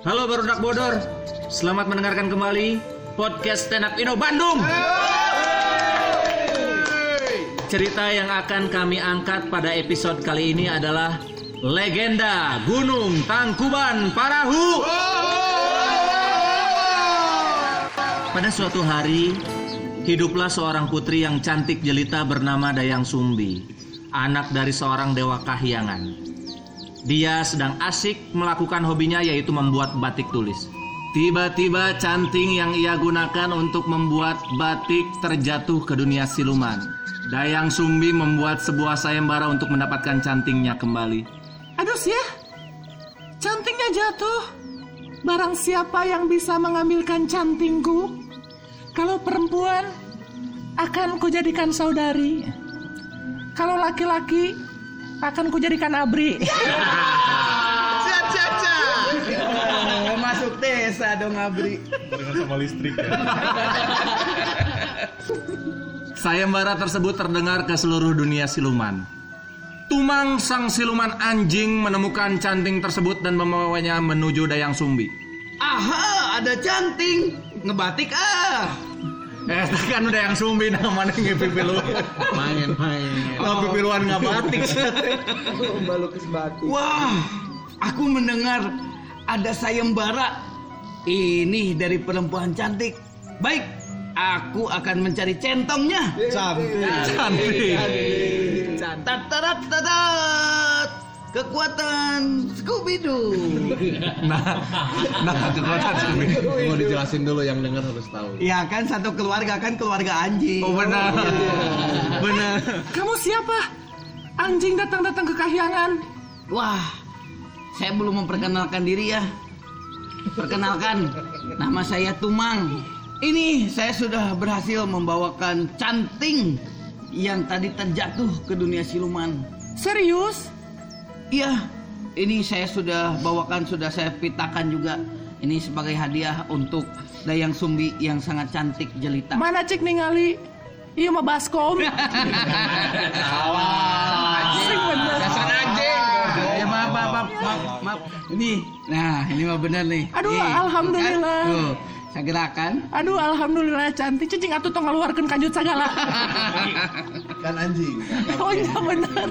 Halo Barudak Bodor, selamat mendengarkan kembali podcast Stand Up Indo Bandung. Cerita yang akan kami angkat pada episode kali ini adalah legenda Gunung Tangkuban Parahu. Pada suatu hari, hiduplah seorang putri yang cantik jelita bernama Dayang Sumbi, anak dari seorang dewa kahyangan. Dia sedang asik melakukan hobinya yaitu membuat batik tulis. Tiba-tiba canting yang ia gunakan untuk membuat batik terjatuh ke dunia siluman. Dayang Sumbi membuat sebuah sayembara untuk mendapatkan cantingnya kembali. Aduh ya, cantingnya jatuh. Barang siapa yang bisa mengambilkan cantingku? Kalau perempuan, akan kujadikan saudari. Kalau laki-laki, akan kujadikan abri. Cia. Oh, masuk desa dong Abri. Sayembara tersebut terdengar ke seluruh dunia siluman. Tumang sang siluman anjing menemukan canting tersebut dan membawanya menuju Dayang Sumbi. Aha, ada canting. Ngebatik ah. Eh, kan udah yang sumbi namanya ngepipiluan. main main Oh, pipiluan nggak batik. balukis batik Wah, aku mendengar ada sayembara. Ini dari perempuan cantik. Baik, aku akan mencari centongnya. cantik Cantik. Tatarat tatat. Kekuatan Scooby Doo. Nah, nah kekuatan sumbi. mau dijelasin dulu yang dengar harus tahu Ya kan satu keluarga kan keluarga anjing. Oh benar, benar. Kamu siapa? Anjing datang-datang ke kahyangan. Wah, saya belum memperkenalkan diri ya. Perkenalkan, nama saya Tumang. Ini saya sudah berhasil membawakan canting yang tadi terjatuh ke dunia siluman. Serius? Iya, ini saya sudah bawakan, sudah saya pitakan juga. Ini sebagai hadiah untuk Dayang Sumbi yang sangat cantik jelita. Mana cek ningali? Iya mah baskom. Sing bener. Dasar anjing. Ya maaf, maaf, maaf. Ini, nah ini mah bener nih. Aduh, Nih, alhamdulillah. Tuh, saya gerakan. Aduh, alhamdulillah cantik. Cicing atuh tong ngeluarkeun kanjut segala. kan anjing Oh iya benar.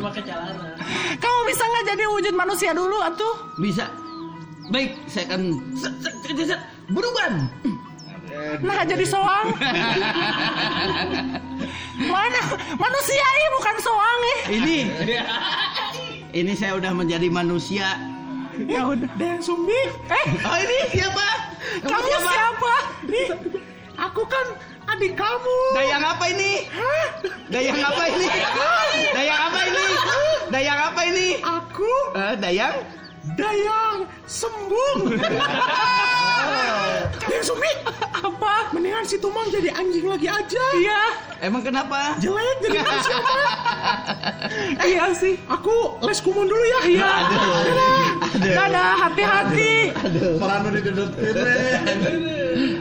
Kamu bisa nggak jadi wujud manusia dulu atuh? Bisa. Baik, saya akan buruan. Nah jadi soang. Mana manusia ini bukan soang eh. Ini, ini saya udah menjadi manusia. Ya udah. Dan Sumbi. Eh, Oh ini siapa? Kamu siapa? Nih, aku kan adik kamu. Dayang apa ini? Dayang apa ini? Dayang apa ini? Dayang apa ini? Aku Eh, dayang? Dayang Sembung. Dayang Sumbi. Apa? Mendingan si Tumang jadi anjing lagi aja. Iya. Emang kenapa? Jelek jadi manusia apa? iya sih. Aku les kumon dulu ya. Iya. Dadah, hati-hati. Meranu didedetin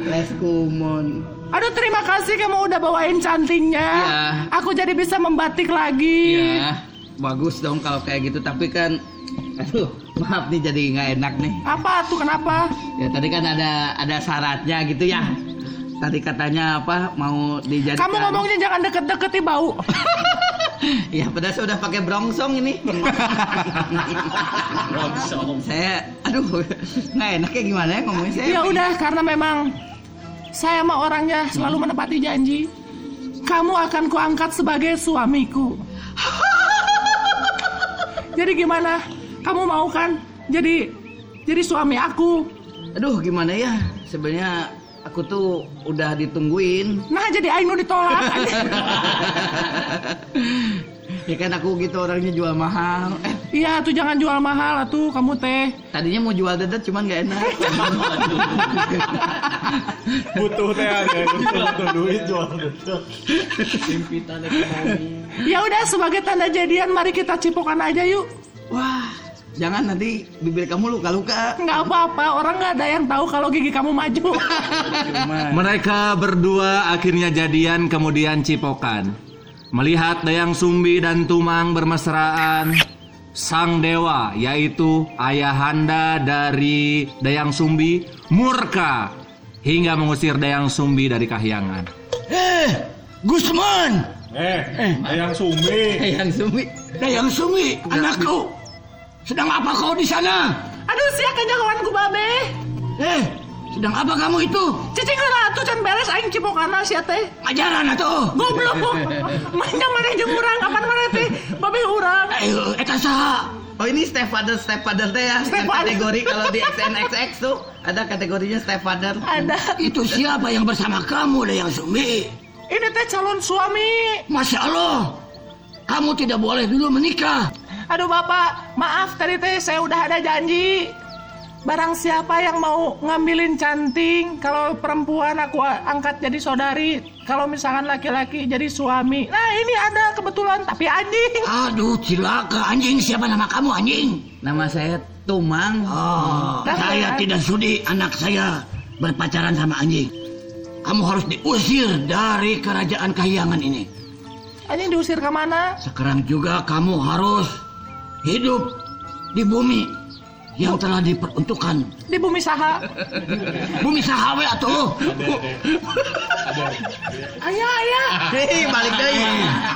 Les kumon. Aduh terima kasih kamu udah bawain cantingnya. Iya. Aku jadi bisa membatik lagi. Ya, bagus dong kalau kayak gitu. Tapi kan, aduh, maaf nih jadi nggak enak nih. Apa tuh kenapa? Ya tadi kan ada ada syaratnya gitu ya. Tadi katanya apa mau dijadikan? Kamu ngomongnya jangan deket-deket bau. Ya padahal saya udah pakai brongsong ini. brongsong. Saya, aduh, nggak enak ya gimana ya ngomongnya saya. ya udah karena memang saya mah orangnya selalu menepati janji. Kamu akan kuangkat sebagai suamiku. Jadi gimana? Kamu mau kan? Jadi jadi suami aku. Aduh, gimana ya? Sebenarnya aku tuh udah ditungguin. Nah jadi Aino ditolak. ya kan aku gitu orangnya jual mahal. Eh, Iya tuh jangan jual mahal tuh kamu teh. tadinya mau jual dedet cuman nggak enak. butuh teh butuh butuh duit jual gitu Ya udah sebagai tanda jadian mari kita cipokan aja yuk. Wah, jangan nanti bibir kamu luka-luka. Nggak apa-apa orang nggak ada yang tahu kalau gigi kamu maju. Mereka berdua akhirnya jadian kemudian cipokan. Melihat Dayang Sumbi dan Tumang bermesraan, sang dewa yaitu ayahanda dari Dayang Sumbi murka hingga mengusir Dayang Sumbi dari kahyangan. Eh, Gusman. Eh, Dayang Sumbi. Dayang Sumi. Dayang Sumi, anakku. Sedang apa kau di sana? Aduh sia kajagoanku babe. Eh, sedang apa kamu itu? Cicing ratu can beres aing cipokana sia teh. Ajaran atuh. Goblok. Mainnya mana jeung urang kapan mana teh? Babe urang. Ayo, eta saha? Oh ini stepfather stepfather teh ya Yang Stepfather. kategori kalau di XNXX tuh ada kategorinya stepfather Ada. Itu siapa yang bersama kamu Dayang Sumi? Ini teh calon suami. Masya Allah Kamu tidak boleh dulu menikah Aduh bapak, maaf tadi teh saya udah ada janji. Barang siapa yang mau ngambilin canting, kalau perempuan aku angkat jadi saudari, kalau misalkan laki-laki jadi suami. Nah ini ada kebetulan, tapi anjing. Aduh cilaka anjing Siapa nama kamu anjing? Nama saya Tumang. Oh, Kan, saya kan? tidak sudi anak saya berpacaran sama anjing Kamu harus diusir dari kerajaan kahyangan ini Anjing diusir ke mana? Sekarang juga kamu harus hidup di bumi yang telah diperuntukkan Di bumi saha. Bumi sahawe atuh. Ayah, ayah, Hei, balik deh.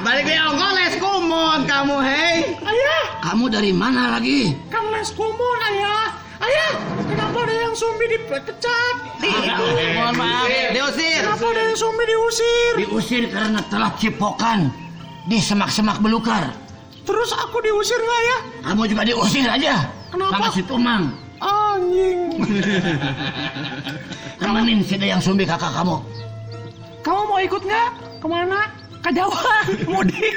Balik deh, ongkol les kumon kamu, hei. ayah. Kamu dari mana lagi? Kan les kumon, ayah. Ayah, kenapa ada yang sumbi dipecat? Di itu. Mohon maaf, diusir. Kenapa ada yang sumbi diusir? Diusir karena telah cipokan di semak-semak belukar. Terus aku diusir nggak ya? Kamu juga diusir aja. Kenapa? Sama si Tumang. Anjing. Temenin si Dayang Sumbi kakak kamu. Kamu mau ikut nggak? Ke mana? Ke Jawa, mudik.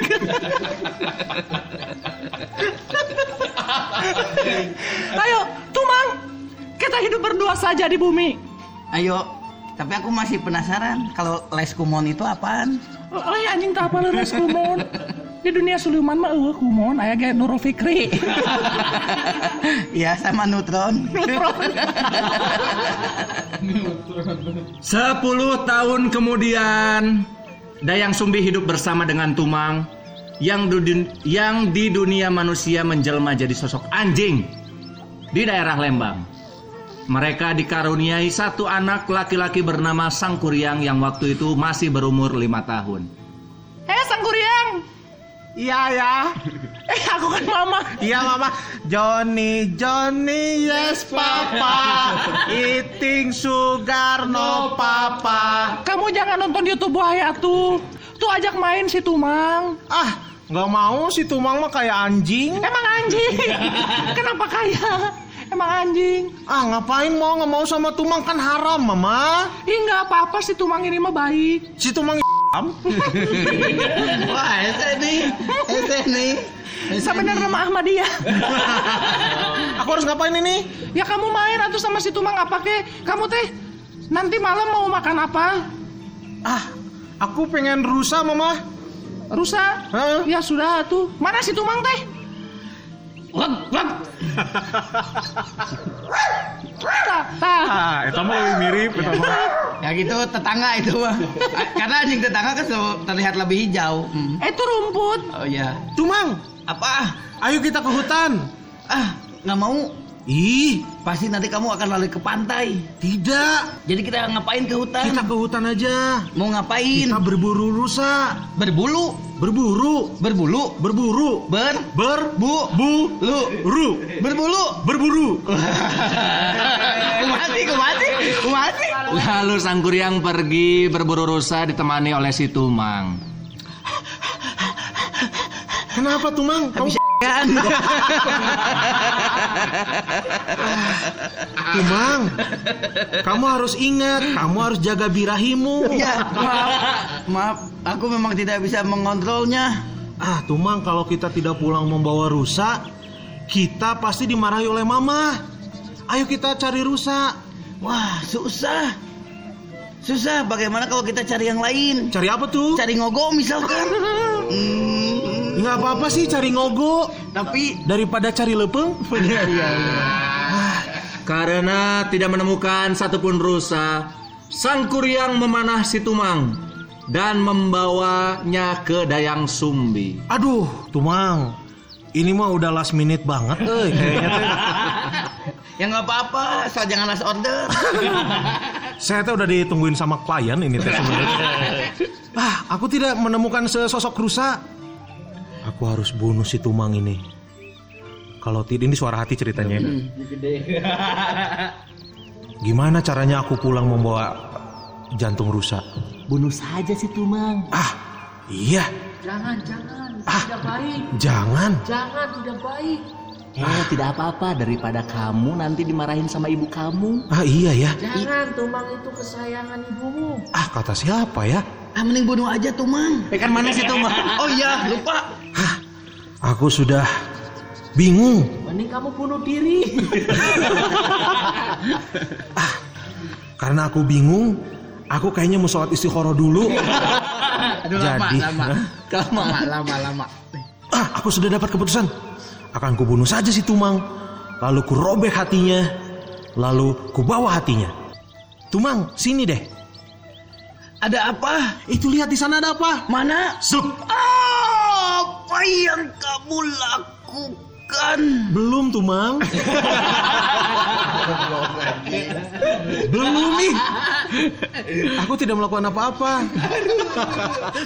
Ayo, Tumang. Kita hidup berdua saja di bumi. Ayo, tapi aku masih penasaran kalau les kumon itu apaan? Oh, ya anjing tak apa leres kumon. Di dunia Suliman mah eueuh kumon aya ge Nurul Fikri. ya sama neutron. Sepuluh tahun kemudian, Dayang Sumbi hidup bersama dengan Tumang yang di, yang di dunia manusia menjelma jadi sosok anjing di daerah Lembang. Mereka dikaruniai satu anak laki-laki bernama Sang Kuryang yang waktu itu masih berumur lima tahun. Eh, Sang Kuryang. Iya ya. Eh, aku kan mama. Iya mama. Johnny Johnny yes papa. Eating sugar no papa. Kamu jangan nonton YouTube bahaya tuh. Tuh ajak main si Tumang. Ah, nggak mau si Tumang mah kayak anjing. Emang anjing. Kenapa kaya? Emang anjing. Ah, ngapain mau nggak mau sama Tumang kan haram mama. Ih nggak apa-apa si Tumang ini mah baik. Si Tumang Wah, ese nih. Ese nih. Sebenarnya mah Ahmadiyah. Aku harus ngapain ini? Ya kamu main atau sama si Tumang apa ke? Kamu teh nanti malam mau makan apa? Ah, aku pengen rusa mama. Rusa? Hah? Ya sudah tuh. Mana si Tumang teh? Tah. Ah, itu mah lebih mirip itu mah. Ya gitu tetangga itu mah. Karena anjing tetangga kan terlihat lebih hijau. Hmm. Itu rumput. Oh iya. Tumang, Apa? ayo kita ke hutan. Ah, nggak mau. Ih, Pasti nanti kamu akan lari ke pantai. tidak. Jadi kita ngapain ke hutan? Kita ke hutan aja. Mau ngapain? Kita berburu rusa. Berbulu. Berburu. Berbulu. Berburu. Ber. Ber. Bu. Bu. Lu. Ru. Berbulu. Berburu. Kumati, kumati, kumati. Lalu Sang Kuryang pergi berburu rusa ditemani oleh si Tumang. Kenapa tuh mang? Kamu Kan. Tumang, kamu harus ingat, kamu harus jaga birahimu. Ya, maaf. Maaf, aku memang tidak bisa mengontrolnya. Ah, Tumang, kalau kita tidak pulang membawa rusa, kita pasti dimarahi oleh mama. Ayo kita cari rusa. Wah, susah. Susah, bagaimana kalau kita cari yang lain? Cari apa tuh? Cari ngogo misalkan. Hmm, Nggak apa-apa sih cari ngogo tapi daripada cari lepeng. Karena tidak menemukan satupun rusa, Sang Kuryang memanah si Tumang dan membawanya ke Dayang Sumbi. Aduh, Tumang, Ini mah udah last minute banget kayaknya teh. Ya nggak apa-apa, asal jangan last order. Saya tuh udah ditungguin sama klien ini teh sebenarnya. Ah, aku tidak menemukan sesosok rusa. Aku harus bunuh si Tumang ini. Kalau tidak ini suara hati ceritanya. Gimana caranya aku pulang membawa jantung rusa? Bunuh saja si Tumang. Ah, iya. Jangan, jangan. Ah. Tidak baik. Jangan. Jangan, tidak baik. Eh, tidak apa-apa daripada kamu nanti dimarahin sama ibu kamu. Ah, iya ya. Jangan, Tumang itu kesayangan ibumu. Ah, kata siapa ya? Ah, mending bunuh aja tuh, Mang. Eh, kan mana sih tuh, Mang? Oh iya, lupa. Aku sudah bingung. Mending kamu bunuh diri. Karena aku bingung, aku kayaknya mau sholat istikharah dulu. Aduh, lama, Jadi, lama. Lama, lama, lama. Ah, aku sudah dapat keputusan. Akan kubunuh saja si Tumang. Lalu ku robek hatinya. Lalu ku bawa hatinya. Tumang, sini deh. Ada apa? Itu lihat di sana ada apa? Mana? Sup. Apa yang kamu lakukan? Belum Tumang. Belum nih. Aku tidak melakukan apa-apa.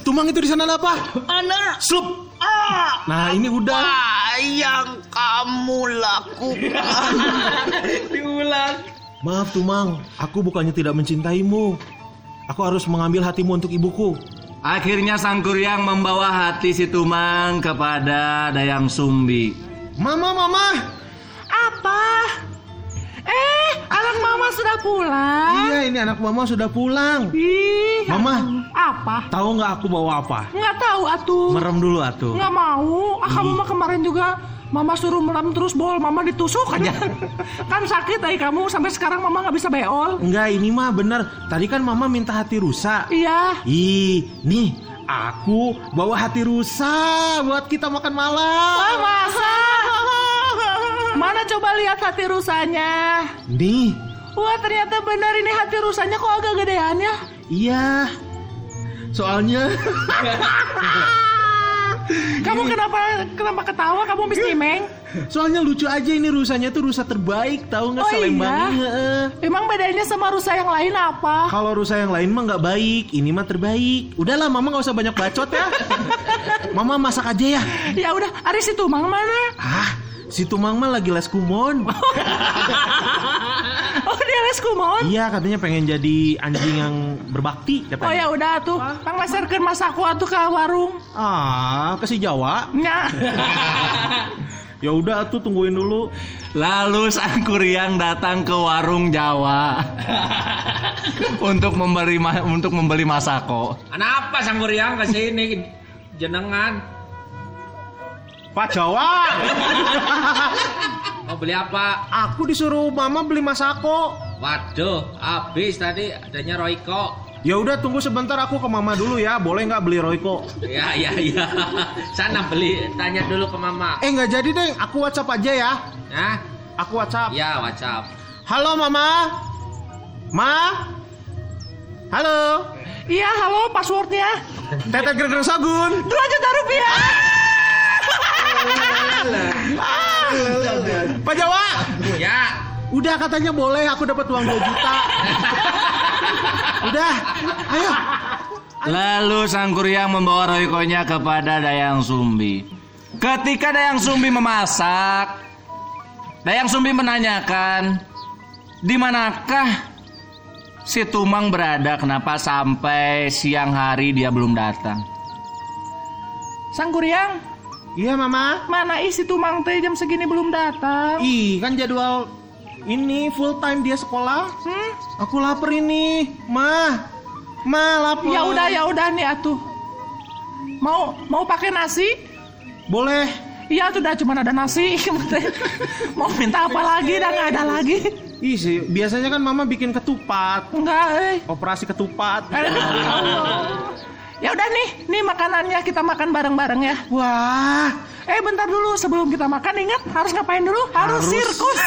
Tumang itu di sana apa? Mana? Slup. Ah, Nah, ini udah. yang kamu lakukan? Diulang. Maaf Tumang, aku bukannya tidak mencintaimu. Aku harus mengambil hatimu untuk ibuku. Akhirnya Sang Kuryang membawa hati si Tumang kepada Dayang Sumbi. Mama, mama. Apa? Eh, anak mama sudah pulang. Iya, ini anak mama sudah pulang. Ih, Mama. apa? Tahu nggak aku bawa apa? Nggak tahu atuh. Merem dulu atuh. Nggak mau. Ah, kamu mah kemarin juga Mama suruh merem terus bol, mama ditusuk aja. kan sakit ay kamu sampai sekarang mama nggak bisa beol. Enggak, ini mah bener. Tadi kan mama minta hati rusa. Iya. Ih, nih aku bawa hati rusa buat kita makan malam. Wah, masa? Mana coba lihat hati rusanya? Nih, Wah ternyata benar ini hati rusanya kok agak gedean ya? iya. Soalnya Kamu kenapa kenapa ketawa? Kamu habis nyimeng? Soalnya lucu aja ini rusanya tuh rusa terbaik, tahu nggak Oh, Selembang? iya? Heeh. Emang bedanya sama rusa yang lain apa? Kalau rusa yang lain mah nggak baik, ini mah terbaik. Udahlah, mama nggak usah banyak bacot ya. mama masak aja ya. Ya udah, Aris itu mang mana? Ah, si Tumang mah lagi les kumon. Oh dia les kumon. iya, katanya pengen jadi anjing yang berbakti Oh katanya. ya udah tuh, Kang Maserkeun masaku atuh ke warung. Ah, ke si Jawa. Nya. Ya udah tuh tungguin dulu. Lalu Sang Kuryang datang ke warung Jawa untuk membeli ma- untuk membeli masako. Kenapa Sang Kuryang ke sini jenengan? Pak Jawa, Mau beli apa? aku disuruh mama beli masako. Waduh, habis tadi adanya Royko. Ya udah tunggu sebentar aku ke mama dulu ya. Boleh nggak beli Royco? Ya, ya, ya. Sana beli, tanya dulu ke Mama. Eh nggak jadi deh, aku WhatsApp aja ya. Hah? Aku WhatsApp. Ya, WhatsApp. Halo mama. Ma. Halo. Iya, halo passwordnya. Tetet gerger sagun. Dua juta rupiah. Pak Jawa. Ya, Udah katanya boleh, aku dapat uang 2 juta. Udah, ayo. Lalu Sang Kuryang membawa Roykonya kepada Dayang Sumbi. Ketika Dayang Sumbi memasak, Dayang Sumbi menanyakan, di manakah si Tumang berada? Kenapa sampai siang hari dia belum datang? Sang Kuryang, Iya mama. mana isi tumang teh jam segini belum datang? Ih, kan jadwal ini full time dia sekolah. Hmm? Aku lapar ini, ma. Ma lapar. Ya udah, ya udah nih atuh. Mau mau pakai nasi? Boleh. Iya tuh udah cuma ada nasi. mau minta apa lagi? Udah nggak ada lagi. Ih sih, biasanya kan mama bikin ketupat. Enggak, eh. Operasi ketupat. Allah. Ya udah nih, nih makanannya kita makan bareng-bareng ya. Wah, Eh bentar dulu sebelum kita makan ingat harus ngapain dulu? Harus, Harus. sirkus.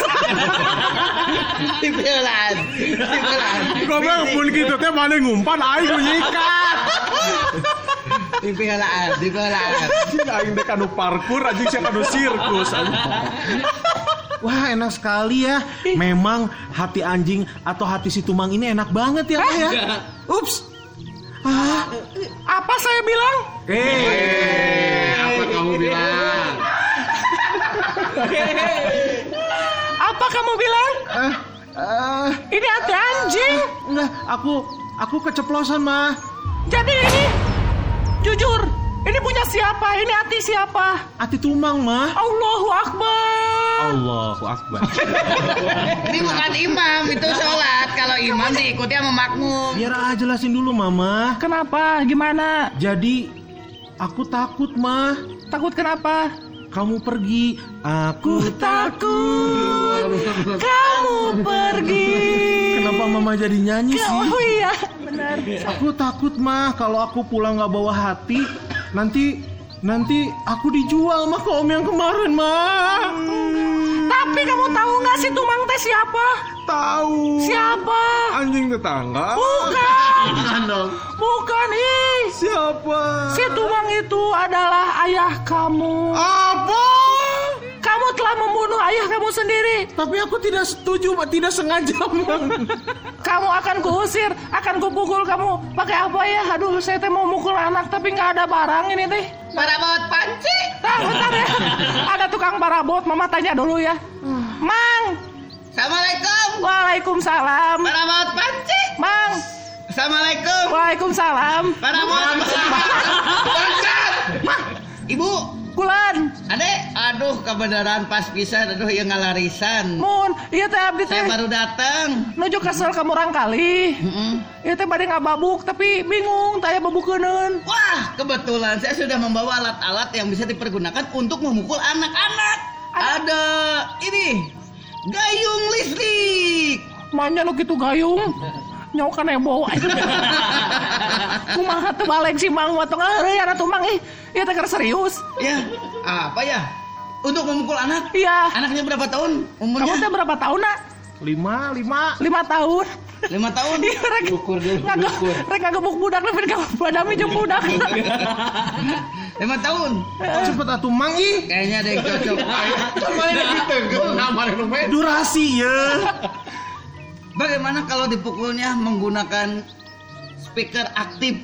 Tipelan. Tipelan. Goblok pun gitu teh mana ngumpan aing nyikat. Pialaan. Anjing aing dek anu parkur anjing sia anu sirkus. Wah enak sekali ya Memang hati anjing atau hati si Tumang ini enak banget ya Pak ya Ups ah, Apa saya bilang? Eh Apa kamu bilang? Apa kamu bilang? eh, eh, Ini hati anjing. Enggak aku Aku keceplosan mah Jadi ini jujur, ini punya siapa? Ini hati siapa? Hati Tumang mah Allahu Akbar. Allahu Akbar Ini bukan imam, itu sholat. Kalau imam diikuti sama makmum. Biar ah jelasin dulu mama Kenapa? Gimana? Jadi Aku takut mah Takut kenapa? Kamu pergi Aku Takut kamu pergi. Kenapa mama jadi nyanyi sih? Oh iya, benar. Aku takut mah kalau aku pulang nggak bawa hati, nanti nanti aku dijual mah ke om yang kemarin mah. Tapi kamu tahu nggak sih Tumang teh siapa? Tahu. Siapa? Anjing tetangga. Bukan. Bukan ih. Siapa? Si Tumang itu adalah ayah kamu. Apa? Kamu telah membunuh ayah kamu sendiri. Tapi aku tidak setuju, Pak. tidak sengaja. Kamu akan kuusir, akan kupukul kamu. Pakai apa ya? Aduh, saya teh mau mukul anak tapi nggak ada barang ini teh. Parabot panci. Nah, bentar ya. Ada tukang parabot, Mama tanya dulu ya. Mang, Assalamualaikum. Waalaikumsalam. Parabot panci. Mang, Assalamualaikum. Waalaikumsalam. Parabot. Bangsat. Ibu, Kulan, adek, aduh kebenaran pas pisan, aduh yang ngalarisan. Mun, iya teh abdi teh Saya baru datang. nuju kesel kamu orang kali. Iya teh bade ngababuk tapi bingung tanya babukeuneun. Wah, kebetulan saya sudah membawa alat-alat yang bisa dipergunakan untuk memukul anak-anak. Ada ini gayung listrik. Manya nu kitu gayung. Nyawa kan heboh. Kumaha teu baleng si Mang watong euy atuh Mang ih. Ieu teh keur serius. Ya, apa ya? Untuk memukul anak. Iya. Anaknya berapa tahun? Kamu Umurnya teh berapa tahun nak? lima, lima. Lima tahun. lima tahun. Iya rek. Ukur dulu, ukur. Rek ngagebuk budak lebih ka badami jeung budak. lima tahun. Oh, cepet atuh mang ih. Kayaknya ada yang cocok. Durasi ya. Bagaimana kalau dipukulnya menggunakan speaker aktif?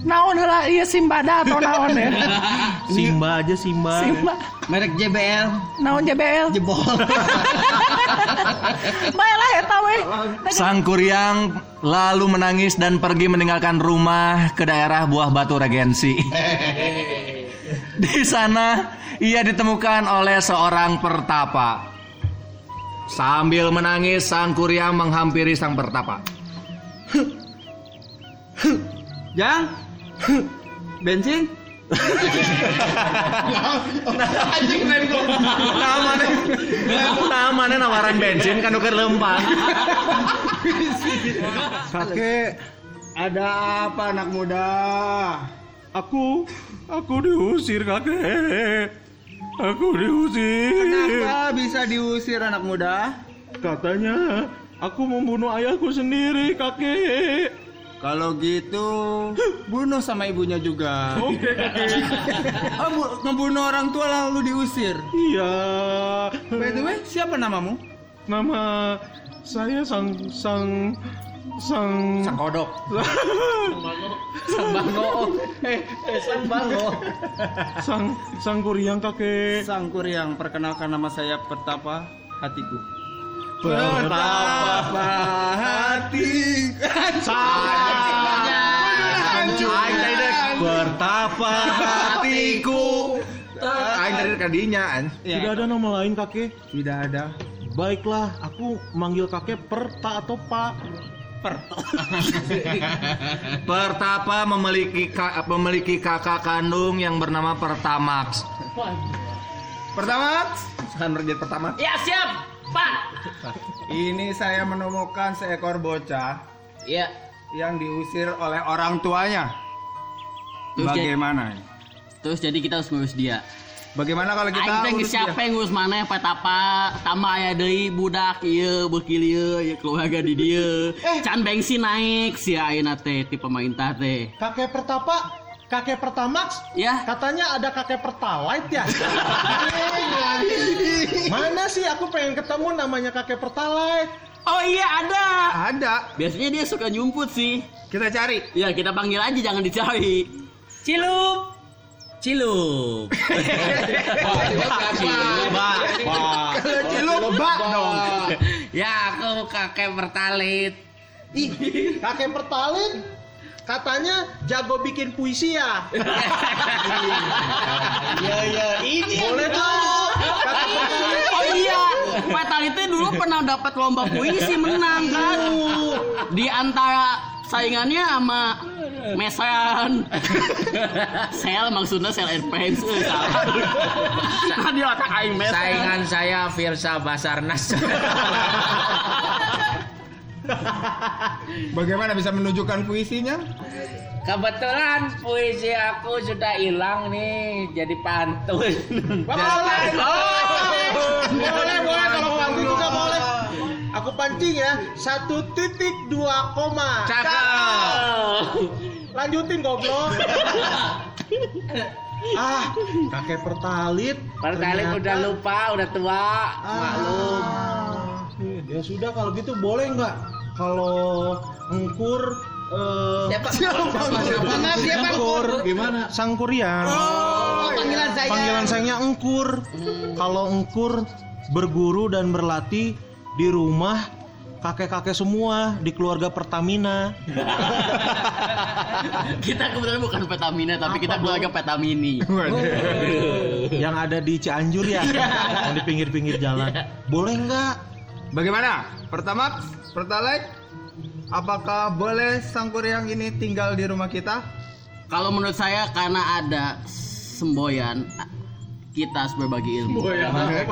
Naon heula ieu Simbada atau naon ya? Simba aja Simba. Simba. Merek JBL Naon JBL. jebol. Baiklah eta we. Sang Kuryang lalu menangis dan pergi meninggalkan rumah ke daerah Buah Batu Regensi. Di sana ia ditemukan oleh seorang pertapa. Sambil menangis, Sang Kuryang menghampiri sang pertapa. Jang? Bensin? Namanya, namanya nawaran bensin kan ukur lempang. Kakek, Ada apa anak muda? aku aku diusir kakek. Aku diusir. Kenapa bisa diusir anak muda? Katanya aku membunuh ayahku sendiri, kakek. Kalau gitu bunuh sama ibunya juga. Oke, kakek. Oh, bu- ngebunuh orang tua lalu diusir. Iya. By the way, siapa namamu? Nama saya sang sang sang Sang kodok. sang sang kuryang kakek. Sang Kuryang, perkenalkan nama saya Pertapa Hatiku. Betapa hati Betapa hatiku Aing tadi kadinya an. Tidak ada nama lain kakek Tidak ada. Baiklah aku manggil kakek Perta atau Pak Pertapa memiliki ka- memiliki kakak kandung yang bernama Pertamax. Pertama, Sekarang menjadi pertama. Ya siap, Pak. ini saya menemukan seekor bocah Iya. yang diusir oleh orang tuanya. Terus jadi- Bagaimana? Terus jadi kita harus ngurus dia. Bagaimana kalau kita Aing teh urus siapa dia? yang ngurus mana petapa tambah aya deui budak ieu bekil ieu ya keluarga di dieu. Can bensin naik si ayeuna teh ti pemerintah teh. Kakek Pertapa kakek Pertamax, Ya. katanya ada kakek Pertalite ya. Mana sih aku pengen ketemu namanya kakek Pertalite. Oh iya ada. Ada. Biasanya dia suka nyumput sih. Kita cari. Ya kita panggil aja jangan dicari. Cilup. Cilup. Kalau cilup bak dong. ya aku kakek bertalit. Ih, kakek Pertalite katanya jago bikin puisi ya. Ya ya ini Boleh Pertalite. Oh iya, Fatality dulu pernah dapat lomba puisi menang kan? Di antara saingannya sama Mesan, Sel maksudnya Sel Advance, eh, salah. Nah, di otak aing Mesan. Saingan saya Firsa Basarnas. Bagaimana bisa menunjukkan puisinya? Kebetulan puisi aku sudah hilang nih, jadi pantun. Boleh. Boleh, boleh kalau pantun juga boleh. Aku pancing ya, satu titik dua koma. Cakep. Lanjutin goblok. ah, kakek pertalit. Pertalit ternyata- udah lupa, udah tua, maklum. Ah, ya sudah kalau gitu boleh nggak kalau engkur eh Siapa? Siapa? Maaf siapa? engkur gimana sangkuriang Oh, panggilan saya. panggilan sayangnya engkur kalau engkur berguru dan berlatih di rumah kakek-kakek semua di keluarga Pertamina. Kita kebetulan bukan Petamina, tapi kita Apa, keluarga Petamini. yang ada di Cianjur ya? Yang di pinggir-pinggir jalan. Boleh nggak? Bagaimana? Pertama, Pertalite, apakah boleh sangkuriang ini tinggal di rumah kita? Kalau menurut saya karena ada semboyan, kita harus berbagi ilmu.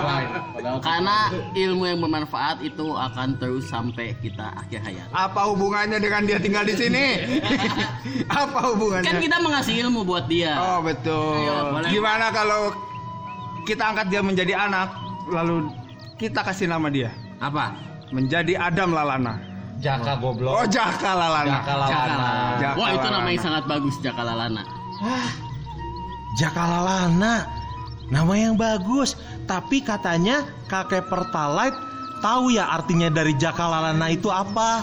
Karena ilmu yang bermanfaat itu akan terus sampai kita akhir hayat. Apa hubungannya dengan dia tinggal di sini? Apa hubungannya? Kan kita mengasih ilmu buat dia. Oh betul. Ayo, boleh. Gimana kalau kita angkat dia menjadi anak, lalu kita kasih nama dia Apa? menjadi Adam Lalana. Jaka goblok Oh Jaka Lalana. Jaka Lalana. Jaka Wah itu nama yang Lalana. sangat bagus Jakalalana. Nama yang bagus Tapi katanya kakek Pertalite Tahu ya artinya dari Jakalalana itu apa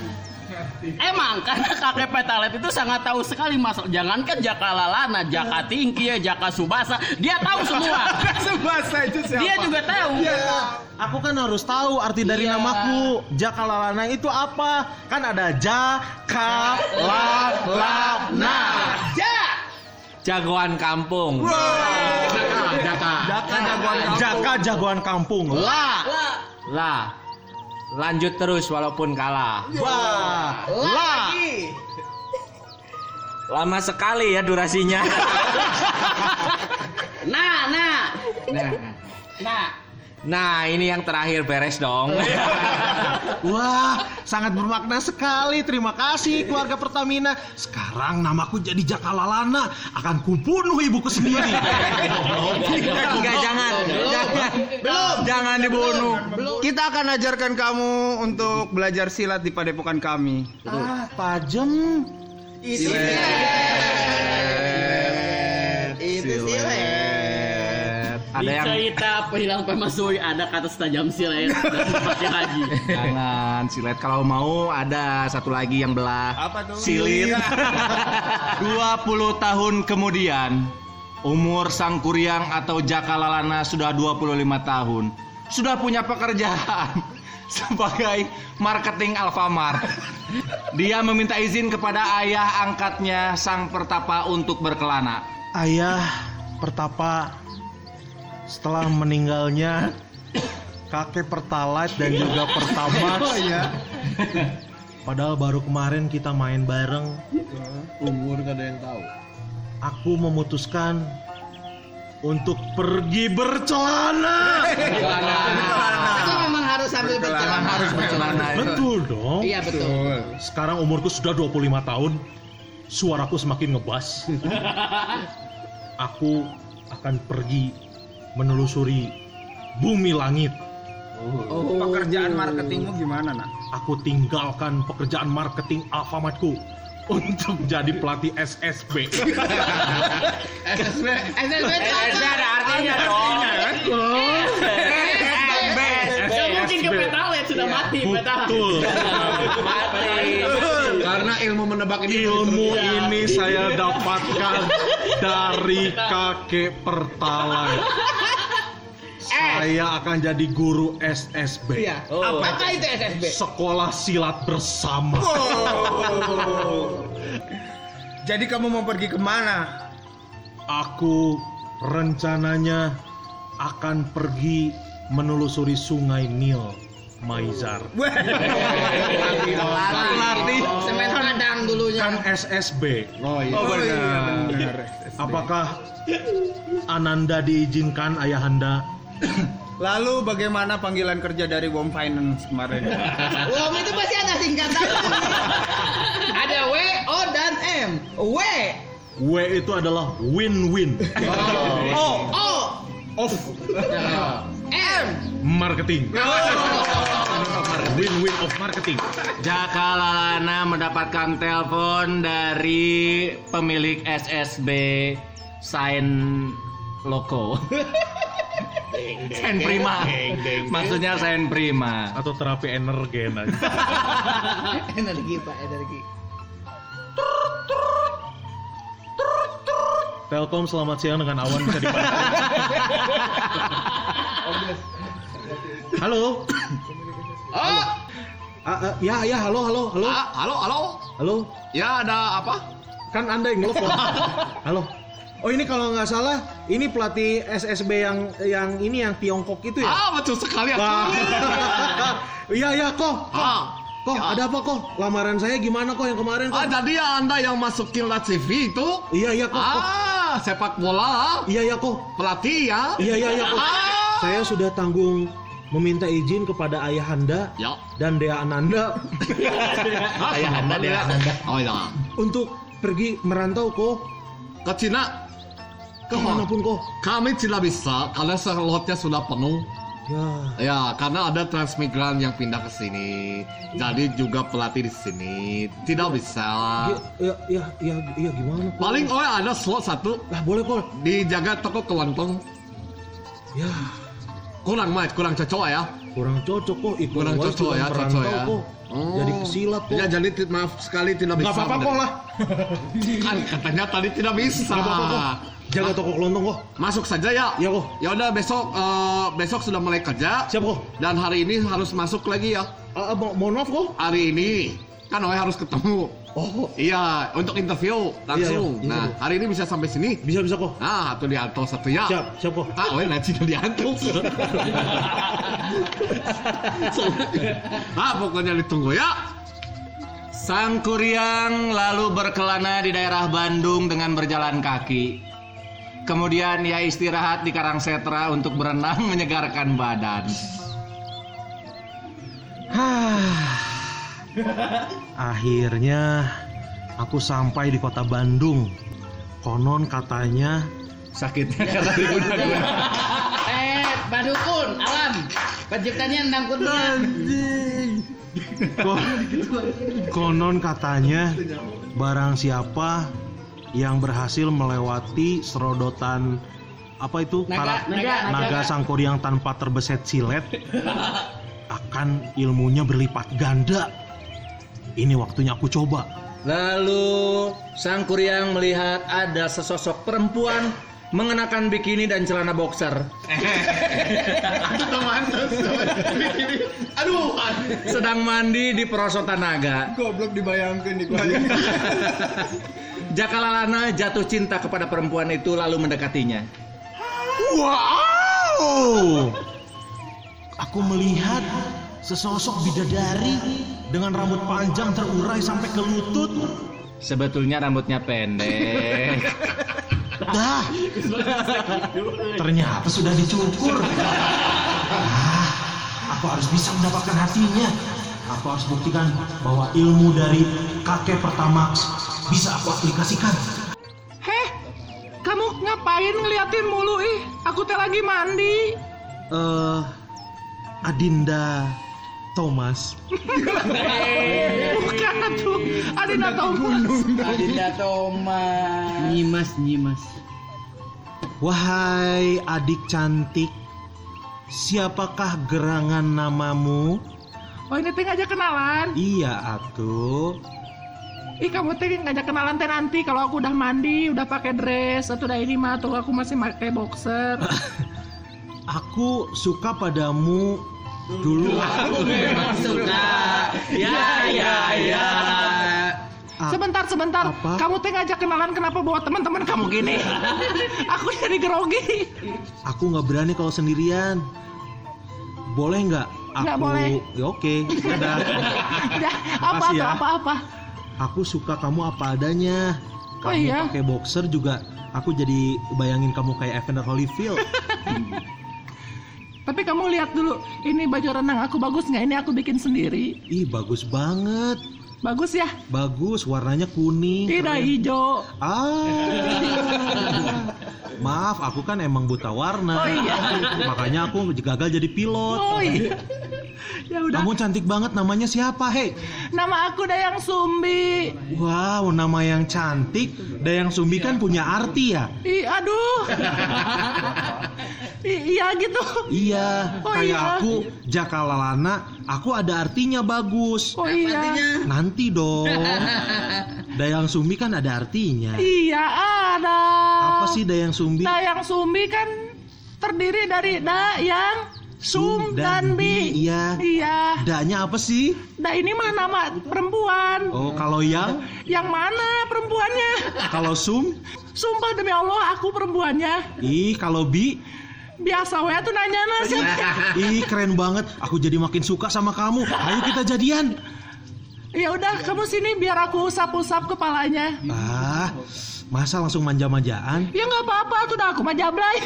Emang karena kakek Petalet itu sangat tahu sekali masalah. Jangankan Jakalalana, Jaka Tingki, ya, Jaka Subasa, dia tahu semua. Subasa itu siapa? dia juga tahu. Aku kan harus tahu arti dari Iya. namaku Jakalalana itu apa Kan ada Jakalalana Jagoan kampung. Jaka Jaka jagoan kampung. Jaka jagoan kampung La Lah. Lanjut terus walaupun kalah. Wah La Lama sekali ya durasinya. Nah, nah. nah, Nah. nah ini yang terakhir beres dong. Wah, sangat bermakna sekali. Terima kasih keluarga Pertamina. Sekarang namaku jadi Jakalalana. Akan kubunuh ibuku sendiri. Enggak jangan. Jangan. Belum. Jangan dibunuh. Kita akan ajarkan kamu untuk belajar silat di padepokan kami. ah, tajem. Itu silet. Ada Di yang cerita Pehilang Pemasuri ada kata setajam silet dan pakai haji. Jangan silet kalau mau ada satu lagi yang belah. Apa tuh? Silit. 20 tahun kemudian umur sang kuryang atau Jakalalana sudah 25 tahun. Sudah punya pekerjaan sebagai marketing Alfamart. Dia meminta izin kepada ayah angkatnya sang pertapa untuk berkelana. Ayah pertapa setelah meninggalnya kakek Pertalite dan juga Pertamax. Oh iya. Padahal baru kemarin kita main bareng. Umur gak ada yang tahu. Aku memutuskan untuk pergi bercelana. Itu memang harus sambil bercelana. harus bercelana. Betul dong. Iya betul. Sekarang umurku sudah 25 tahun. Suaraku semakin ngebas. Aku akan pergi menelusuri bumi langit. Pekerjaan marketingmu gimana, Nak? Aku tinggalkan pekerjaan marketing Alfamartku untuk jadi pelatih SSB. SSB SSB SSB ada artinya dong. Mungkin petalet sudah mati. Betul. Karena ilmu menebak ini Ilmu ini saya dapatkan dari kakek pertalai. Saya akan jadi guru SSB. Iya. Apakah itu SSB? Sekolah silat bersama. Jadi kamu mau pergi ke mana? Aku rencananya akan pergi menelusuri sungai Nil, Maizar. Pelatih semen padang dulunya. Kan SSB. Oh iya. Oh iya benar. Apakah Ananda diizinkan ayahanda? Lalu bagaimana panggilan kerja dari Wom Finance kemarin? Wom itu pasti ada singkatan. ada W, O dan M. W, W itu adalah win-win O, O, of M. marketing. Win-win of marketing. Jaka Lalana mendapatkan telepon dari pemilik SSB Sign Loko. Sign Prima. Maksudnya Sign Prima. Atau terapi energen aja. Energi pak, energi. Telkom selamat siang dengan awan bisa dipantau. Halo. Oh, Ah, ah, ya ya halo halo halo. Ah, halo, halo. Halo. Ya ada apa? Kan Anda yang nelfon. halo. Oh ini kalau nggak salah ini pelatih SSB yang yang ini yang Tiongkok itu ya? Ah, betul sekali aku. Iya iya kok. Ah, Kok Ya. ada apa kok? Lamaran saya gimana kok yang kemarin kok? ah, jadi ya Anda yang masukin Lat CV itu? Iya iya kok. kok. Ah, sepak bola, Iya iya kok. pelatih ya? Iya iya iya kok. Ah. Saya sudah tanggung meminta izin kepada ayahanda Ya. dan Dea Ananda Ayah Anda dia. Oh ya. untuk pergi merantau kok Ke Cina. ke mana pun kok. Kami tidak bisa karena slotnya sudah penuh. Ya. Ya, karena ada transmigran yang pindah ke sini. Jadi juga pelatih di sini. Tidak bisa. Ya, ya, ya, ya, ya gimana? Kok? Paling oh ada slot satu Lah boleh kok. dijaga toko kelontong. Ya, Kurang mah, kurang cocok ya. kurang cocok kok. Ikut Kurang luar cocok ya, cocok ya. kok. Jadi pesilat kok. Ya jadi maaf sekali tidak bisa. Gak apa-apa kok lah. Kan katanya tadi tidak bisa. Gak apa-apa kok. Jaga toko kelontong kok. Masuk saja ya. Ya kok. Ya udah besok eh, besok sudah mulai kerja Siap kok. dan hari ini harus masuk lagi ya. Ah, mo- mohon maaf kok. Hari ini kan Oe harus ketemu. Oh, Iya, untuk interview langsung. Iya, iya. Nah, hari ini bisa sampai sini. bisa bisa kok. Nah, satu ya. Siap, siap kok. Ah, Oe nanti udah diantar. ah, pokoknya ditunggu ya. Sang Kuryang lalu berkelana di daerah Bandung dengan berjalan kaki. Kemudian ia istirahat di Karangsetra untuk berenang menyegarkan badan. Akhirnya aku sampai di kota Bandung. Konon katanya Sakitnya karena diguna-guna. Eh, Badukun, alam. Penciptanya endang konon katanya barang siapa yang berhasil melewati serodotan apa itu Naga, Para- naga, naga sangkuriang tanpa terbeset silet akan ilmunya berlipat ganda. Ini waktunya aku coba. Lalu Sang Kuryang melihat ada sesosok perempuan mengenakan bikini dan celana boxer. Aduh, Sedang mandi di perosotan naga. Goblok dibayangkan di Jakalalana jatuh cinta kepada perempuan itu lalu mendekatinya. Wow! Aku melihat sesosok bidadari dengan rambut panjang terurai sampai ke lutut. Sebetulnya rambutnya pendek. Dah. Ternyata sudah dicukur. Ah, aku harus bisa mendapatkan hatinya. Aku harus buktikan bahwa ilmu dari kakek pertama bisa aku aplikasikan. Heh, kamu ngapain ngeliatin mulu ih? Aku teh lagi mandi. Eh, Adinda Thomas. Bukan tuh. Adinda Thomas. Adinda Thomas. Nyimas, nyimas. Wahai adik cantik, siapakah gerangan namamu? Oh ini teh ngajak kenalan. Iya atuh. Ih kamu teh ngajak kenalan teh nanti kalau aku udah mandi, udah pakai dress, atau udah ini mah tuh aku masih pakai boxer. Aku suka padamu dulu. Suka. Ya ya ya. Ah, Sebentar sebentar. Apa? Kamu teh ngajak kenalan kenapa bawa teman-teman kamu gini? aku jadi grogi. Aku nggak berani kalau sendirian. Boleh nggak? Aku. Nggak boleh. Ya, oke. Dadah. Ya, apa ya. apa apa? Aku suka kamu apa adanya. Oh, Kamu iya? pakai boxer juga. Aku jadi bayangin kamu kayak Evander Holyfield. Tapi kamu lihat dulu, ini baju renang aku bagus nggak? Ini aku bikin sendiri. Ih bagus banget. Bagus ya? Bagus, warnanya kuning. Tidak keren. hijau. Ah. Maaf, aku kan emang buta warna. Oh, iya. Makanya aku gagal jadi pilot. Oh iya. Ya udah. Kamu cantik banget, namanya siapa, hei? Nama aku Dayang Sumbi. Wow, nama yang cantik. Dayang Sumbi kan punya arti ya? Ih, aduh. I- iya gitu. Iya, Oh, kayak iya. aku Jakalalana, aku ada artinya bagus. Oh iya. Nanti dong. Dayang Sumbi kan ada artinya. Iya ada. Apa sih Dayang Sumbi? Dayang Sumbi kan terdiri dari Dayang, Sum, dan, Bi. Iya. Iya. Danya apa sih? Da ini mah nama perempuan. Oh, kalau yang Yang mana perempuannya? kalau Sum? Sumpah demi Allah aku perempuannya. Ih, kalau Bi? Biasa we tuh nanya nasi. Ih, keren banget. Aku jadi makin suka sama kamu. Ayo kita jadian. Ya udah kamu sini biar aku usap-usap kepalanya. Ah, masa langsung manja-manjaan? Ya nggak apa-apa tuh dah aku mah jablay.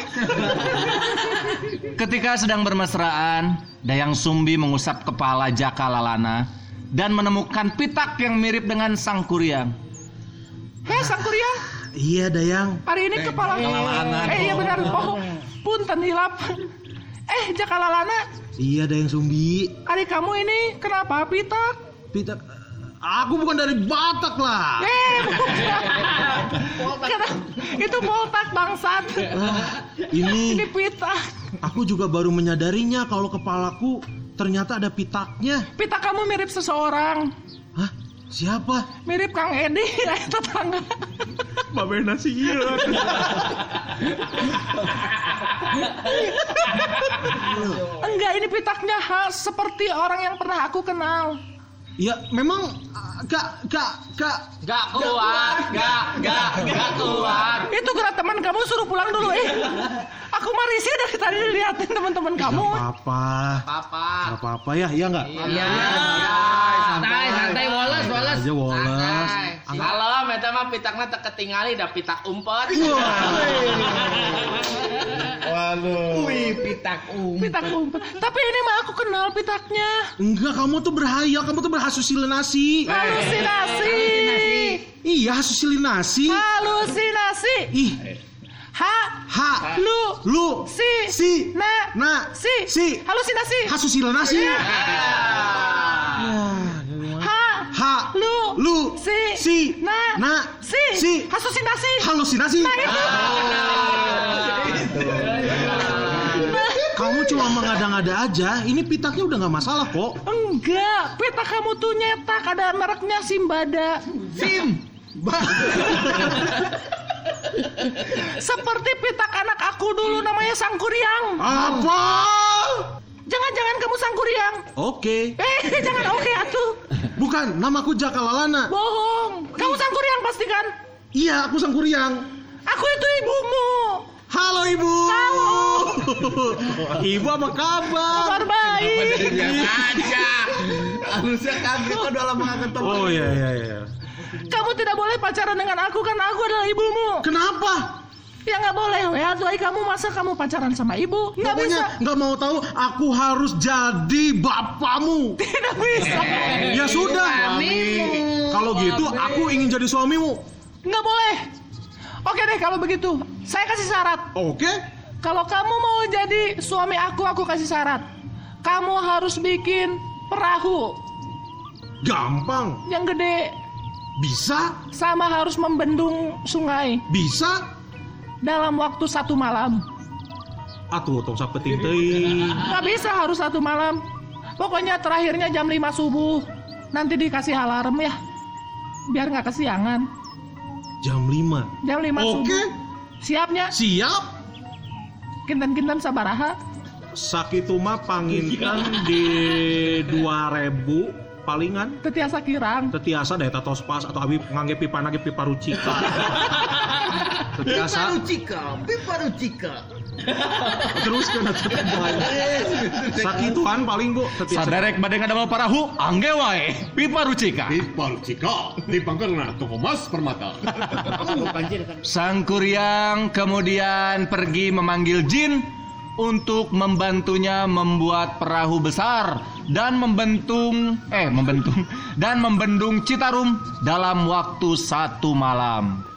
Ketika sedang bermesraan, Dayang Sumbi mengusap kepala Jaka Lalana dan menemukan pitak yang mirip dengan sang kuryang. Heh sang kuryang, Iya, Dayang. hari ini kepala Eh iya benar. Oh, punten hilap. Eh Jakalalana, Iya, Dayang Sumbi. hari kamu ini kenapa pitak? Pitak. Aku bukan dari Batak lah. Eh, bukan. Itu botak bangsat. Ah, ini Ini pitak. aku juga baru menyadarinya kalau kepalaku ternyata ada pitaknya. Pitak kamu mirip seseorang. Hah? Siapa? Mirip Kang Edi, eh, tetangga. Babe nasi iya. Enggak, ini pitaknya khas seperti orang yang pernah aku kenal. Ya, memang gak gak gak Gak kuat, gak, gak, gak kuat. Itu gerak teman kamu suruh pulang dulu, eh. Aku mah risih dari tadi liatin teman-teman kamu. apa. Papa. Gak apa-apa ya, iya nggak? Iya, santai, santai, woles, woles. Aja woles. Kalau meta mah pitakna teu ketingali da pitak umpet. Wih, pitak um. Pitak umpet. Tapi ini mah aku kenal pitaknya. Enggak, kamu tuh berhayal, kamu tuh berhalusinasi. Halusinasi. Iya, halusinasi. Halusinasi. Ih, Ha. ha, Lu. lu, Si. si, Na. na, Si. si, Halusinasi. halusinasi. Iya. Ha. Ha, Lu. lu, Si. si, Na. na, Si. si, Halusinasi. halusinasi. Nah, itu. Kamu cuma mengada-ngada aja. Ini pitaknya udah nggak masalah kok. Enggak, peta kamu tuh nyetak ada mereknya Simbada. Sim. Seperti pitak anak aku dulu namanya Sangkuriang. Apa? Jangan-jangan kamu Sangkuriang. Oke. Eh, jangan oke atuh. Bukan, namaku Jakalalana. Bohong. Kamu Sangkuriang pasti kan? Iya, aku sang kuryang. Aku itu ibumu. Halo ibu. Halo. ibu apa kabar? Kabar baik. Aja. Harusnya kaget kalau dalam mengangkat teman. Oh iya iya iya. Kamu tidak boleh pacaran dengan aku karena aku adalah ibumu. Kenapa? Ya nggak boleh, ya tuh kamu masa kamu pacaran sama ibu? Nggak bisa. Nggak mau tahu. Aku harus jadi bapamu. Tidak bisa. Ya sudah. Kalau gitu, aku ingin jadi suamimu. Nggak boleh. Oke deh kalau begitu, saya kasih syarat. Oke? Kalau kamu mau jadi suami aku, aku kasih syarat. Kamu harus bikin perahu Gampang. yang gede Bisa? sama harus membendung sungai Bisa? dalam waktu satu malam. Atuh tong sapeting teuing. Nggak bisa harus satu malam. Pokoknya terakhirnya jam 5 subuh. Nanti dikasih alarm ya. Biar nggak kesiangan. Jam 5. Jam 5 Oke. subuh. Siapnya Siap. kinten-kinten sabaraha. Sakitu mah panginten di 2000 palingan Tetiasa kirang. tetiasa daya tatos pas atau abi ngangge pipa nage pipa rucika tetiasa Piparucika, piparucika. terus kan sakituan paling bu tetiasa Saderek bade ngadamel parahu, angge wae. Pipa rucika. Piparucika, dipangkerna toko mas permata. Sang Kuryang kemudian pergi memanggil jin untuk membantunya membuat perahu besar dan membentung eh membentung dan membendung Citarum dalam waktu satu malam.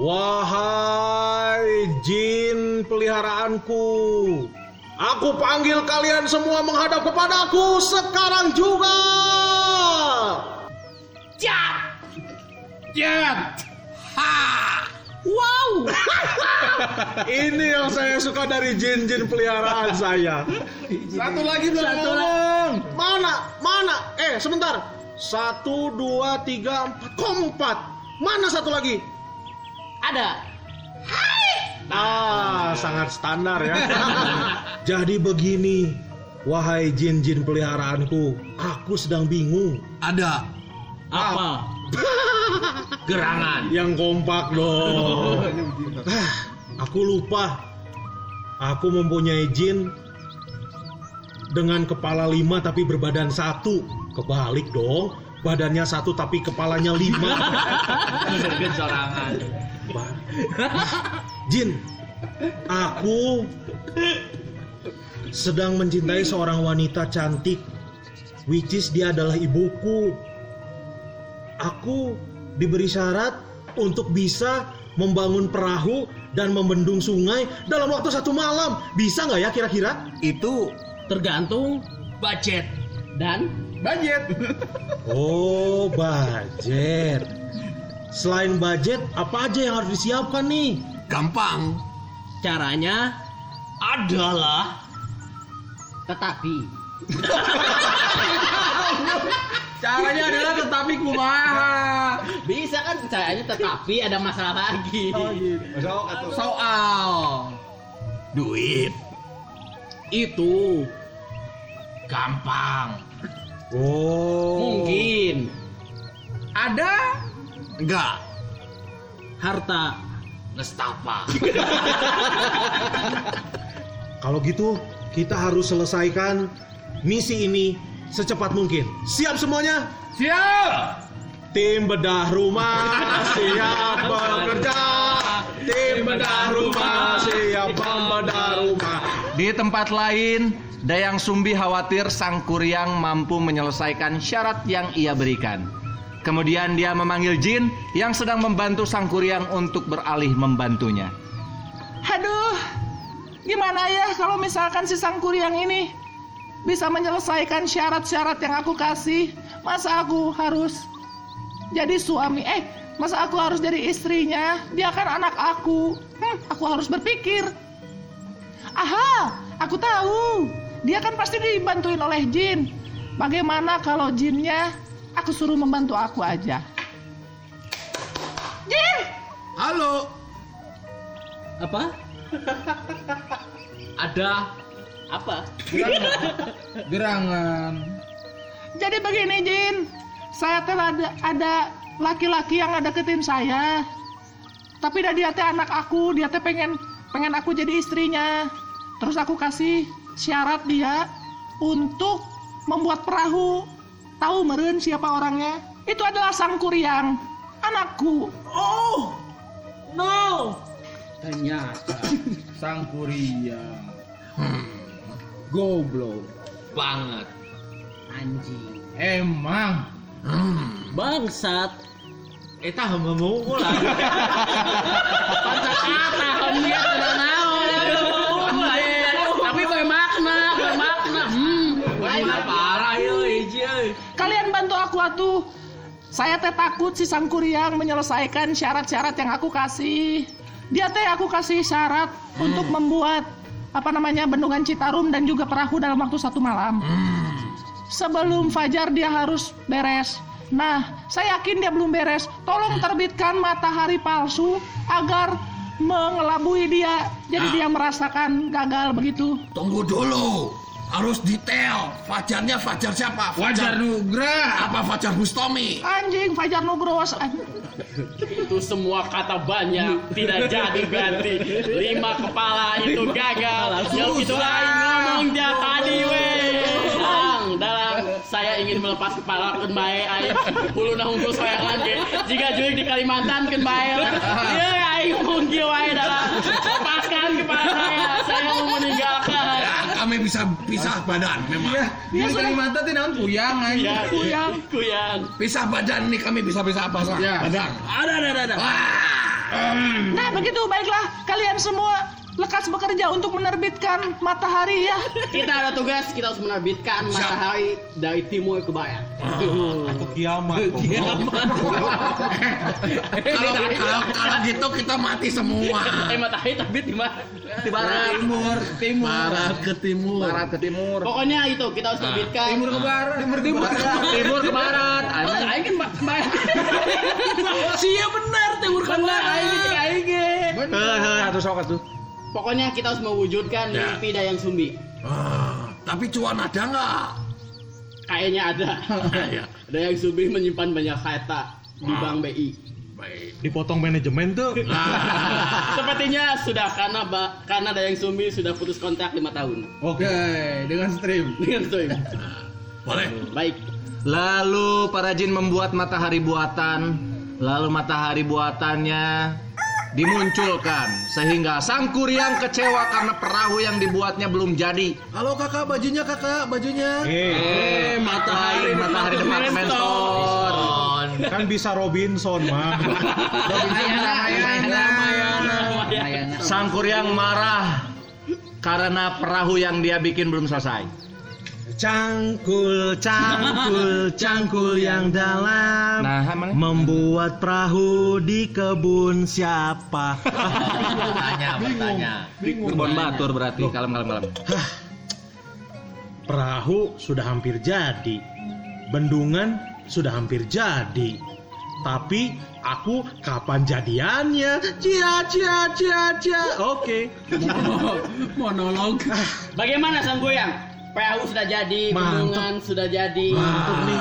Wahai jin peliharaanku, aku panggil kalian semua menghadap kepadaku sekarang juga. Wow. Ini yang saya suka dari jin-jin peliharaan saya. Satu lagi belum ngomong. Mana? Mana? Eh, sebentar. Satu, dua, tiga, empat. Kok empat? Mana satu lagi? Ada. Ah, sangat standar ya. Jadi begini, wahai jin-jin peliharaanku, aku sedang bingung. Ada. Apa? Gerangan. Yang kompak dong. Ah, aku lupa. Aku mempunyai jin dengan kepala lima tapi berbadan satu. Kebalik dong. Badannya satu tapi kepalanya lima. Sorangan. Jin, aku sedang mencintai seorang wanita cantik, which is dia adalah ibuku. Aku diberi syarat untuk bisa membangun perahu dan membendung sungai dalam waktu satu malam. Bisa nggak ya kira-kira? Itu Tergantung budget dan Budget. Oh, budget. Selain budget, apa aja yang harus disiapkan nih? Gampang. caranya adalah tetapi Caranya adalah tetapi kumaha. bisa kan caranya tetapi ada masalah lagi. Soal Duit. Itu gampang. Oh. Mungkin ada Enggak. harta Nestapa. Kalau gitu, kita harus selesaikan misi ini secepat mungkin. Siap semuanya? siap. Tim bedah rumah siap bekerja. Tim bedah rumah siap membedah rumah. Di tempat lain, Dayang Sumbi khawatir Sang Kuryang mampu menyelesaikan syarat yang ia berikan. Kemudian dia memanggil jin yang sedang membantu Sang Kuryang untuk beralih membantunya. Aduh, gimana ya kalau misalkan si sang kuryang ini bisa menyelesaikan syarat-syarat yang aku kasih? Masa aku harus jadi suami? Eh, masa aku harus jadi istrinya? Dia kan anak aku. Hmm, aku harus berpikir. Aha, aku tahu. Dia kan pasti dibantuin oleh jin. Bagaimana kalau jinnya aku suruh membantu aku aja? Jin! Halo. apa? Ada Apa? Gerangan. Jadi begini Jin, saya teh ada ada laki-laki yang ada deketin saya. Tapi dia teh anak aku, dia teh pengen pengen aku jadi istrinya. Terus aku kasih syarat dia untuk membuat perahu. Tahu meren siapa orangnya? Itu adalah sang kuryang, anakku. Oh. No. Ternyata Sang Kuria. Goblok. banget. anjing. Emang. Bangsat. Eta hemu lah. Bangsat kata homnya tidak atuh. Saya teh takut si Sangkuriang menyelesaikan syarat-syarat yang aku kasih. Dia teh aku kasih syarat untuk membuat apa namanya bendungan Citarum dan juga perahu dalam waktu satu malam. Sebelum fajar dia harus beres. Nah, saya yakin dia belum beres. Tolong terbitkan matahari palsu agar mengelabui dia. Jadi dia merasakan gagal begitu. Tunggu dulu. Harus detail. Fajarnya Fajar siapa? Wajar Nugra. Apa Fajar Bustomi? Anjing Fajar Nugroho. Itu semua kata banyak tidak jadi ganti. Lima kepala itu gagal. Yang itu lain ngomong dia tadi weh. Ang, dalam saya ingin melepas kepala ke bae aing hulu na unggul soyangan ge. Jika juik di Kalimantan ke bae. Dia aing ngomong kieu wae dalam. Lepaskan kepala saya. Ya, kami bisa pisah badan memang. Dia Kalimantan teh naon puyang Ya, anjing. kuyang, kuyang. Pisah badan nih kami bisa pisah apa Ya. badan. Ada, ada, ada. Nah begitu baiklah kalian semua lekas bekerja untuk menerbitkan matahari ya. Kita ada tugas, kita harus menerbitkan matahari dari timur ke barat. Atau kiamat. Kalau kalau kalau gitu kita mati semua. Eh matahari terbit di mana? Di barat. Timur, timur. Barat ke timur. Barat ke timur. Pokoknya itu kita harus terbitkan. Timur ke barat. Timur timur. Timur ke barat. Aing kan ba- barat. Sia benar timur ke barat. Aing aing ge. Heh, atuh sok atuh. Pokoknya kita harus mewujudkan Ya. mimpi Dayang Sumbi. Ah, tapi cuan ada nggak? Kayaknya ada. ya. Dayang Sumbi menyimpan banyak harta di Bank BI. Baik. Dipotong manajemen tuh. Sepertinya sudah karena ba- karena Dayang Sumbi sudah putus kontrak lima tahun Oke, dengan stream. dengan Sumbi. Boleh. Baik. Lalu para jin membuat matahari buatan, lalu matahari buatannya dimunculkan sehingga sang kuryang kecewa karena perahu yang dibuatnya belum jadi. Halo kakak, bajunya kakak, bajunya. Eh, matahari matahari departemen store. kan bisa Robinson, mah. Sang kuryang marah karena perahu yang dia bikin belum selesai. Cangkul, cangkul, cangkul yang dalam. Nah, Membuat perahu di kebun siapa? Tanya, bertanya. kebun batur berarti kalem kalem kalem. Perahu sudah hampir jadi. Bendungan sudah hampir jadi. Tapi aku kapan jadiannya? Cia cia cia cia. Oke. Monolog. Bagaimana Sang Goyang? Perahu sudah jadi, bendungan sudah jadi. Mantap nih.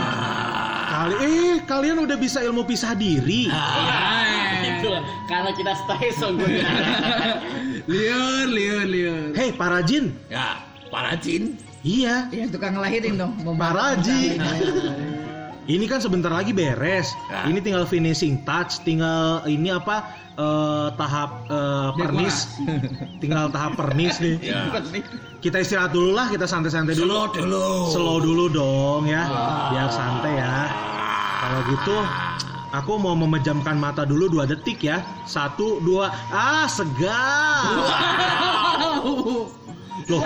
Kali eh kalian udah bisa ilmu pisah diri. Itu karena kita stay Goyang. Liur, liur, liur. Hei para jin. Ya, para jin. Iya. Ya tukang ngelahirin dong. Para jin. Ini kan sebentar lagi beres. Ya. Ini tinggal finishing touch, tinggal ini apa eh, tahap eh, pernis. tinggal tahap pernis nih. Ya. Kita istirahat dulu lah, kita santai-santai dulu. Slow dulu. Slow dulu dong ya, biar santai ya. Kalau gitu, aku mau memejamkan mata dulu dua detik ya. Satu, dua, ah segar. Loh,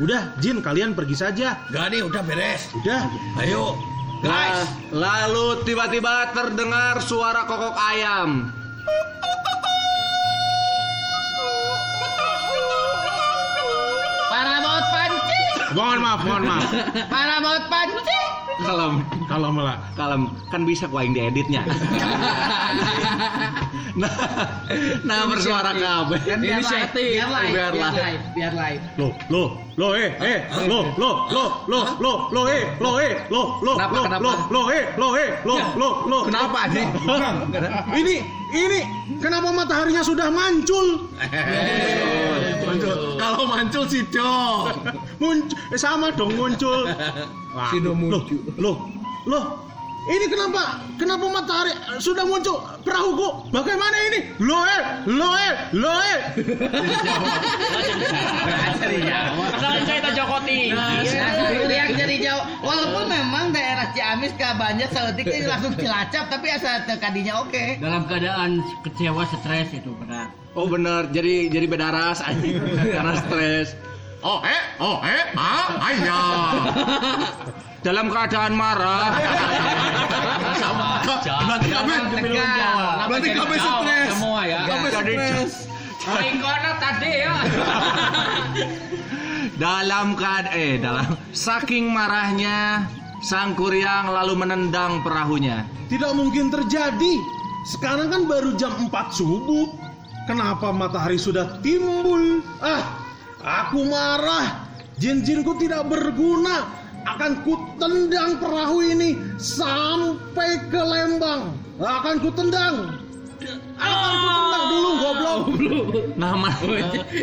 udah Jin kalian pergi saja. Gak nih, udah beres. Udah. Ayo. Guys. Lalu tiba-tiba terdengar suara kokok ayam. Para baut panci. Mohon maaf, mohon maaf. Para baut panci. Kalem, Kalau malah kalem, kan bisa ku aing dieditnya. nah, nah bersuara kabeh. Kan biar live, biar live, Biar live. live, biar live. Loh, loh, loh, eh, eh, loh, loh, loh, loh, loh, loh, eh, loh, eh, Kenapa, loh, kenapa? loh, loh, eh, loh, eh, loh, loh, loh. Kenapa nih? Ini, ini, kenapa mataharinya sudah mancul? Kalau mancul sih dong. Muncul, eh, sama dong muncul. Wah, Sido loh, muncul. loh, loh. Ini kenapa? Kenapa matahari sudah muncul? Perahuku, bagaimana ini? Loh, eh, loh, eh, loh, eh. Masalah cerita Jokoti. Lihat dari jauh. Walaupun memang daerah Ciamis ke Banjar seletik ini langsung cilacap, tapi asal tekadinya oke. Dalam keadaan kecewa, stres itu benar. Oh bener, jadi jadi beda ras anjing karena stres. Oh, eh, oh, eh, ah, ayah. dalam keadaan marah. Berarti kami Berarti kami stres. Semua ya. Kami stres. Ikono tadi ya. dalam keadaan eh dalam saking marahnya sang kuryang lalu menendang perahunya. Tidak mungkin terjadi. Sekarang kan baru jam 4 subuh. Kenapa matahari sudah timbul? Ah, aku marah. Jin-jinku tidak berguna. Akan ku tendang perahu ini sampai ke Lembang. Akan ku tendang. Akan ku tendang dulu goblok. Nama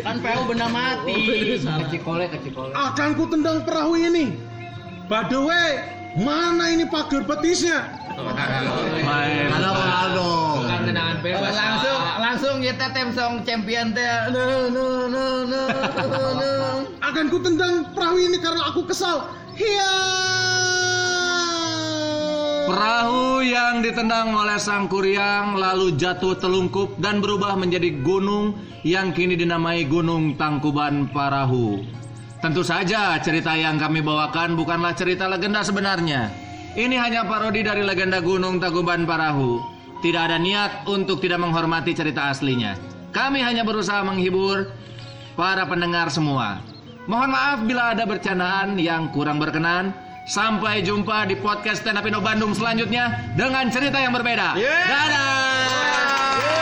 Kan PO benda mati. Kecikole kecikole. Akan ku tendang perahu ini. By the way, mana ini pagar betisnya? Ronaldo. Bukan tendangan bebas. langsung langsung kita tim song champion teh. No no no no no no. Akan ku tendang perahu ini karena aku kesal. Hiya! Perahu yang ditendang oleh sang kuryang lalu jatuh telungkup dan berubah menjadi gunung yang kini dinamai Gunung Tangkuban Parahu. Tentu saja cerita yang kami bawakan bukanlah cerita legenda sebenarnya. Ini hanya parodi dari legenda Gunung Tangkuban Parahu. Tidak ada niat untuk tidak menghormati cerita aslinya. Kami hanya berusaha menghibur para pendengar semua. Mohon maaf bila ada bercandaan yang kurang berkenan. Sampai jumpa di podcast Stand Up Indo Bandung selanjutnya dengan cerita yang berbeda. Dadah!